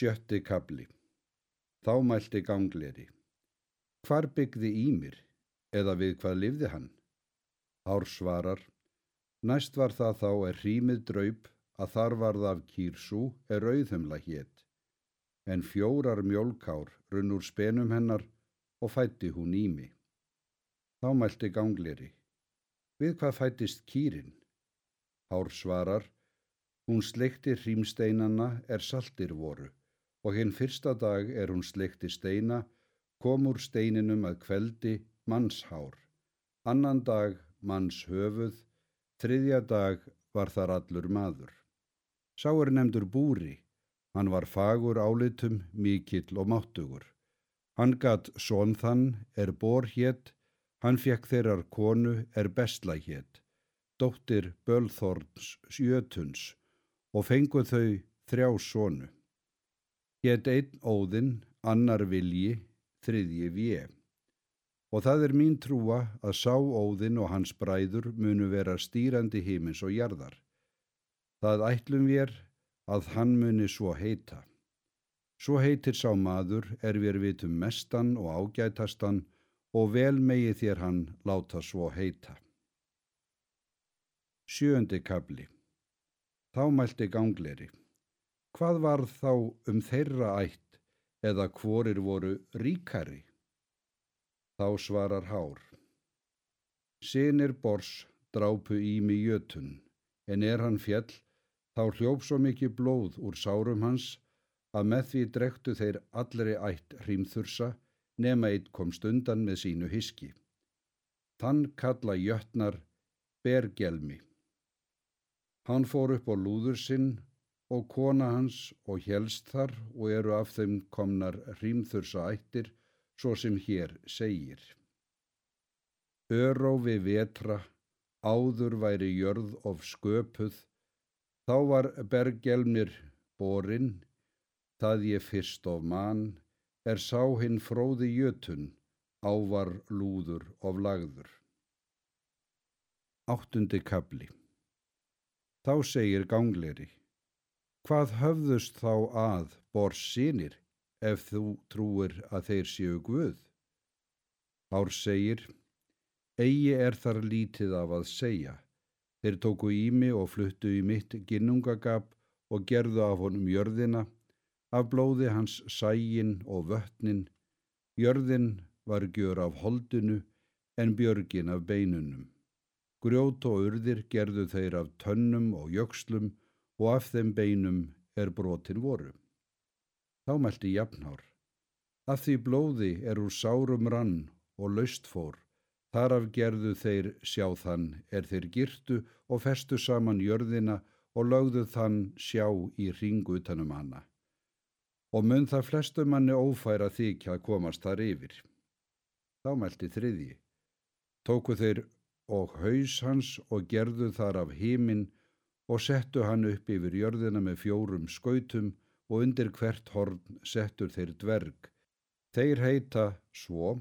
Sjötti kabli. Þá mælti gangleri. Hvar byggði Ímir, eða við hvað lifði hann? Ár svarar. Næst var það þá er hrímið draup að þar varð af kýrsú er auðhumla hétt. En fjórar mjólkár runn úr spenum hennar og fætti hún Ími. Þá mælti gangleri. Við hvað fættist kýrin? Ár svarar. Hún sleikti hrímsteinana er saltir voru og hinn fyrsta dag er hún sleikti steina, kom úr steininum að kveldi mannshár, annan dag manns höfuð, þriðja dag var þar allur maður. Sá er nefndur búri, hann var fagur álitum, mikill og máttugur. Hann gatt són þann er bor hétt, hann fekk þeirrar konu er bestla hétt, dóttir Bölþorns sjötuns og fenguð þau þrjá sónu. Hétt einn óðinn, annar vilji, þriðji vje. Og það er mín trúa að sá óðinn og hans bræður munu vera stýrandi hímins og jarðar. Það ætlum við að hann muni svo heita. Svo heitir sá maður er við vitum mestan og ágætastan og vel megi þér hann láta svo heita. Sjöndi kabli Þá mælti gangleri. Hvað var þá um þeirra ætt eða hvorir voru ríkari? Þá svarar hár. Sinir bors drápu ími jötun, en er hann fjell, þá hljóf svo mikið blóð úr sárum hans að með því drektu þeir allri ætt hrímþursa nema eitt komst undan með sínu hiski. Þann kalla jötnar bergelmi. Hann fór upp á lúður sinn og kona hans og helst þar og eru af þeim komnar hrímþursa ættir, svo sem hér segir. Örófi vetra, áður væri jörð of sköpuð, þá var bergelmir borin, það ég fyrst of mann, er sá hinn fróði jötun, ávar lúður of lagður. Áttundi kabli Þá segir gangleri Hvað höfðust þá að bors sínir ef þú trúir að þeir séu Guð? Ár segir, eigi er þar lítið af að segja. Þeir tóku í mig og fluttu í mitt ginnungagap og gerðu af honum jörðina, af blóði hans sægin og vötnin. Jörðin var gjör af holdinu en björgin af beinunum. Grjót og urðir gerðu þeir af tönnum og jökslum og af þeim beinum er brotin voru. Þá meldi jafnár. Af því blóði er úr sárum rann og laust fór, þar af gerðu þeir sjá þann er þeir girtu og festu saman jörðina og lögðu þann sjá í ringu utanum hana. Og mun það flestu manni ófæra þykja að komast þar yfir. Þá meldi þriðji. Tóku þeir og haus hans og gerðu þar af híminn og settu hann upp yfir jörðina með fjórum skautum og undir hvert horn settur þeir dverg. Þeir heita svo,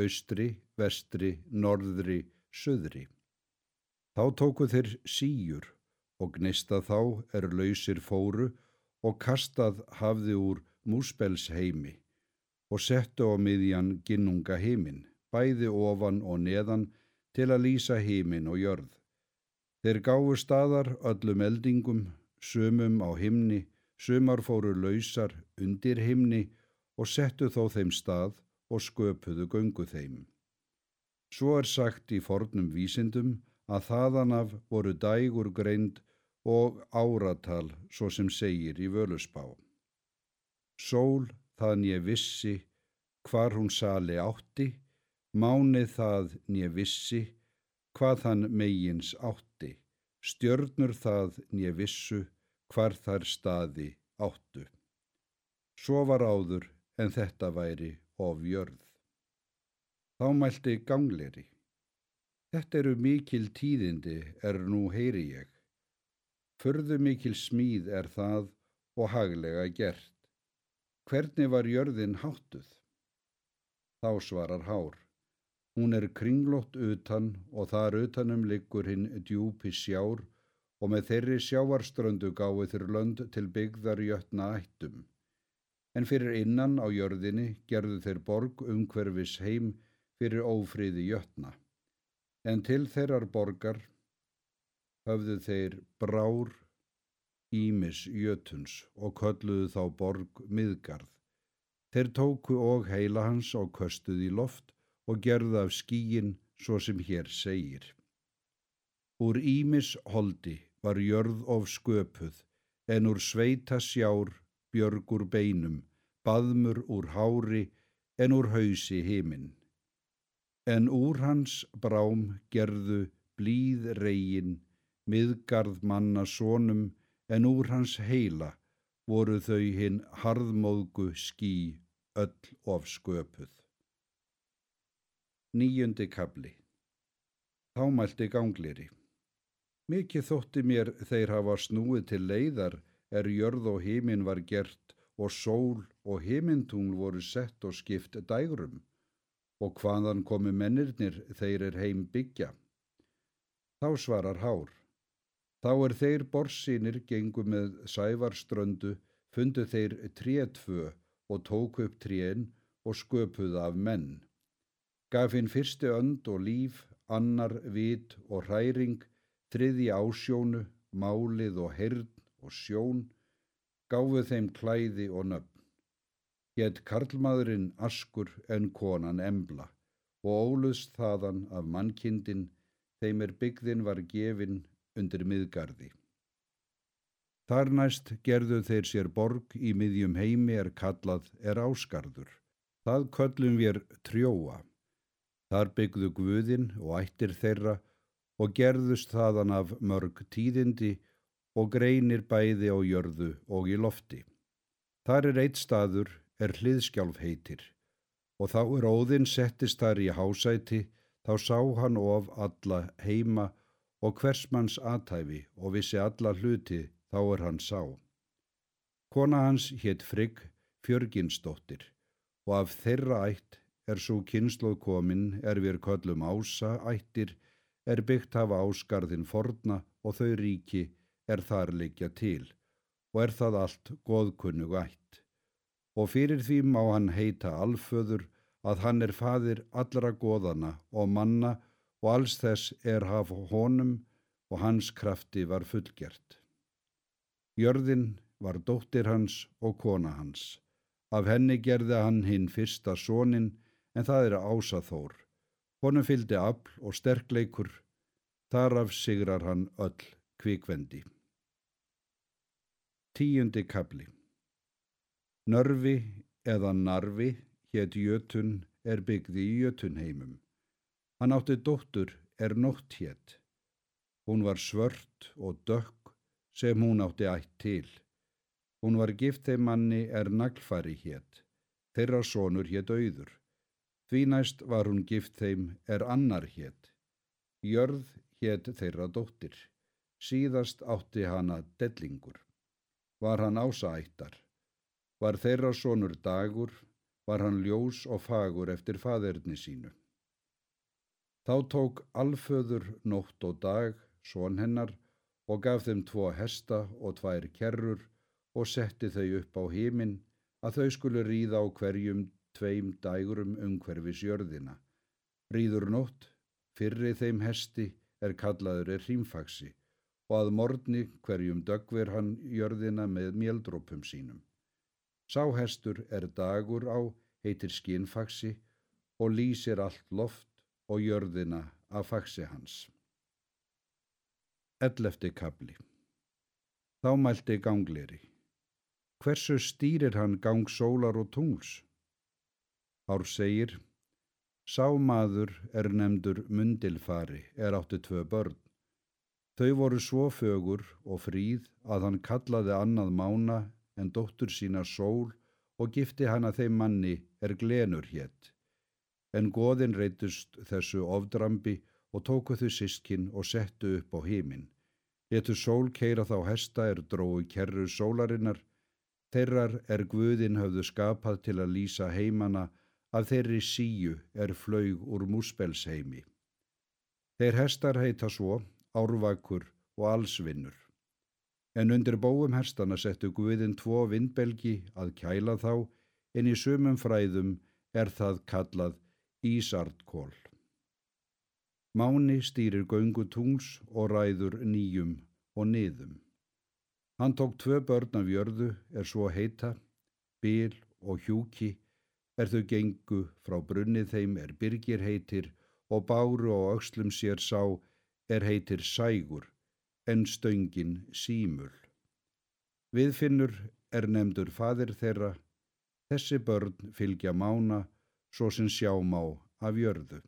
austri, vestri, norðri, söðri. Þá tóku þeir síjur og gnista þá er lausir fóru og kastað hafði úr múspels heimi og settu á miðjan ginnunga heimin, bæði ofan og neðan til að lýsa heimin og jörð. Þeir gáfu staðar öllum eldingum, sumum á himni, sumar fóru lausar undir himni og settu þó þeim stað og sköpuðu göngu þeim. Svo er sagt í fornum vísindum að þaðan af voru dægur greind og áratal svo sem segir í völusbá. Sól það nýja vissi, hvar hún sali átti, mánið það nýja vissi, hvað hann megins átti, stjörnur það nýja vissu, hvar þar staði áttu. Svo var áður en þetta væri ofjörð. Þá mælti gangleri. Þetta eru mikil tíðindi er nú heyri ég. Förðu mikil smíð er það og haglega gert. Hvernig var jörðin háttuð? Þá svarar hár. Hún er kringlótt utan og þar utanum liggur hinn djúpi sjár og með þeirri sjávarströndu gáði þeir lönd til byggðar jötna ættum. en fyrir innan á jörðinni gerðu þeir borg umhverfis heim fyrir ófríði jötna. En til þeirrar borgar höfðu þeir brár Ímis jötuns og kölluðu þá borg miðgarð. Þeir tóku og heila hans og köstuð í loft og gerðu af skíin svo sem hér segir. Úr Ímis holdi var jörð of sköpuð en úr sveita sjár björgur beinum, baðmur úr hári en úr hausi heiminn. En úr hans brám gerðu blíð reygin, miðgarð manna sónum, en úr hans heila voru þau hinn harðmóðgu skí öll of sköpuð. Níundi kabli Þámælti gangliri Mikið þótti mér þeir hafa snúið til leiðar er jörð og heiminn var gert og sól og heimintungl voru sett og skipt dægrum og hvaðan komu mennirnir þeir er heim byggja. Þá svarar hár. Þá er þeir borsínir gengu með sævarströndu, fundu þeir trétfö og tóku upp trén og sköpuða af menn. Gaf hinn fyrsti önd og líf, annar vit og hræring, þriði ásjónu, málið og hyrn og sjón, gáfu þeim klæði og nöfn. Hétt karlmaðurinn askur en konan embla og óluðst þaðan af mannkindin þeim er byggðin var gefin undir miðgarði. Þar næst gerðu þeir sér borg í miðjum heimi er kallað er áskarður. Það köllum við trjóa. Þar byggðu guðin og ættir þeirra og gerðust þaðan af mörg tíðindi og greinir bæði á jörðu og í lofti. Þar er eitt staður er hliðskjálf heitir og þá er óðinn settist þar í hásæti þá sá hann of alla heima og hversmanns aðtæfi og vissi alla hluti þá er hann sá. Kona hans hétt Frigg Fjörginsdóttir og af þeirra ætt er svo kynsloð komin er við köllum ása ættir er byggt hafa áskarðin forna og þau ríki er þar liggja til og er það allt goðkunnug ætt. Og fyrir því má hann heita alföður að hann er fadir allra goðana og manna og alls þess er haf honum og hans krafti var fullgert. Jörðin var dóttir hans og kona hans. Af henni gerði hann hinn fyrsta sónin en það er ásaþór. Honum fylgdi afl og sterkleikur, þaraf sigrar hann öll kvikvendi. Tíundi kabli Nörfi eða Narfi hétt Jötun er byggði í Jötunheimum. Hann átti dóttur er nótt hétt. Hún var svört og dökk sem hún átti ætt til. Hún var gift þeim manni er naglfari hétt. Þeirra sonur hétt auður. Því næst var hún gift þeim er annar hétt. Jörð hétt þeirra dóttir. Síðast átti hana dellingur var hann ásættar. Var þeirra sonur dagur, var hann ljós og fagur eftir faderni sínu. Þá tók alföður nótt og dag, son hennar, og gaf þeim tvo hesta og tvær kerrur og setti þau upp á híminn að þau skulu ríða á hverjum tveim dægurum umhverfis jörðina. Ríður nótt, fyrri þeim hesti er kallaður er hrímfaksi og að morgni hverjum dögver hann jörðina með mjeldrópum sínum. Sáhestur er dagur á, heitir skinnfaksi og lýsir allt loft og jörðina af faksi hans. Ellefti kabli Þá mælti gangleri. Hversu stýrir hann gang sólar og tungls? Hár segir, Sá maður er nefndur mundilfari, er átti tvö börn. Þau voru svo fögur og fríð að hann kallaði annað mána en dóttur sína sól og gifti hana þeim manni er glenur hétt. En goðin reytust þessu ofdrambi og tóku þau sískinn og settu upp á hímin. Letu sól keira þá hesta er drói kerru sólarinnar, þeirrar er guðin höfðu skapað til að lýsa heimana að þeirri síu er flaug úr múspelsheimi. Þeir hestar heita svo árvakur og allsvinnur. En undir bóum hestana settu guðin tvo vindbelgi að kæla þá, en í sumum fræðum er það kallað Ísardkól. Máni stýrir göngu tungs og ræður nýjum og niðum. Hann tók tvö börn af jörðu er svo heita, Bil og Hjúki, er þau gengu frá brunni þeim er Birgir heitir og báru á aukslum sér sá er heitir Sægur, en stöngin Símul. Viðfinnur er nefndur fadir þeirra, þessi börn fylgja mána svo sem sjá má af jörðu.